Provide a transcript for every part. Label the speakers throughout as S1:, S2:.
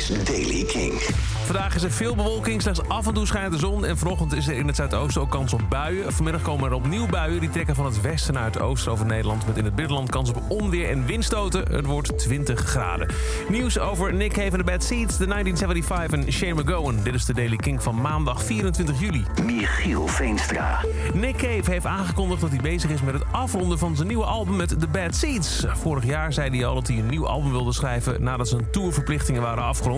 S1: is Daily King.
S2: Vandaag is er veel bewolking, slechts af en toe schijnt de zon. En vanochtend is er in het zuidoosten ook kans op buien. Vanmiddag komen er opnieuw buien. Die trekken van het westen naar het oosten over Nederland. Met in het binnenland kans op onweer en windstoten. Het wordt 20 graden. Nieuws over Nick Cave en de Bad Seeds, de 1975 en Shane McGowan. Dit is de Daily King van maandag 24 juli.
S1: Michiel Veenstra.
S2: Nick Cave heeft aangekondigd dat hij bezig is met het afronden van zijn nieuwe album met The Bad Seeds. Vorig jaar zei hij al dat hij een nieuw album wilde schrijven nadat zijn tourverplichtingen waren afgerond.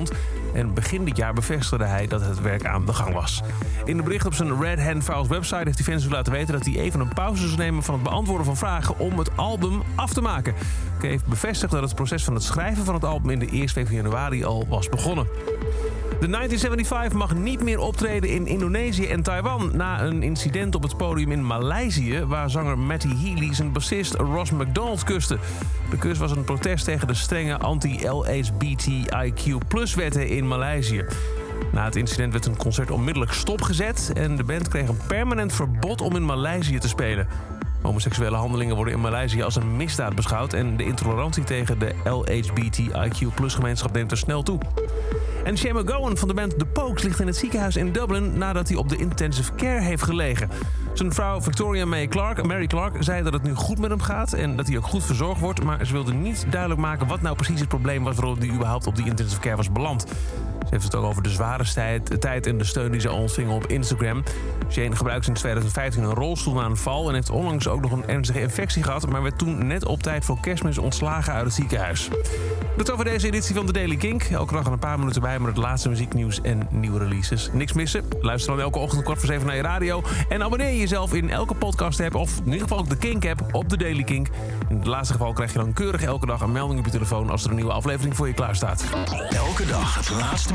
S2: En begin dit jaar bevestigde hij dat het werk aan de gang was. In een bericht op zijn Red Hand Files website heeft hij fans laten weten dat hij even een pauze zou nemen van het beantwoorden van vragen om het album af te maken. Cave bevestigt dat het proces van het schrijven van het album in de eerste week van januari al was begonnen. De 1975 mag niet meer optreden in Indonesië en Taiwan na een incident op het podium in Maleisië, waar zanger Matty Healy zijn bassist Ross McDonald kuste. De kus was een protest tegen de strenge anti-LHBTIQ-wetten in Maleisië. Na het incident werd een concert onmiddellijk stopgezet en de band kreeg een permanent verbod om in Maleisië te spelen. Homoseksuele handelingen worden in Maleisië als een misdaad beschouwd en de intolerantie tegen de LHBTIQ-gemeenschap neemt er snel toe. En Shane McGowan van de band The Pokes ligt in het ziekenhuis in Dublin nadat hij op de intensive care heeft gelegen. Zijn vrouw Victoria May Clark, Mary Clark, zei dat het nu goed met hem gaat en dat hij ook goed verzorgd wordt, maar ze wilde niet duidelijk maken wat nou precies het probleem was waarom hij überhaupt op die intensive care was beland. Heeft het ook over de zware tijd, tijd en de steun die ze ontving op Instagram. Shane gebruikte sinds 2015 een rolstoel na een val en heeft onlangs ook nog een ernstige infectie gehad, maar werd toen net op tijd voor kerstmis ontslagen uit het ziekenhuis. Dat over deze editie van de Daily Kink. Elke dag een paar minuten bij met het laatste muzieknieuws en nieuwe releases. Niks missen? Luister dan elke ochtend kwart voor zeven naar je radio. En abonneer jezelf in elke podcast app of in ieder geval ook de Kink app op de Daily Kink. In het laatste geval krijg je dan keurig elke dag een melding op je telefoon als er een nieuwe aflevering voor je klaar staat.
S1: Elke dag het laatste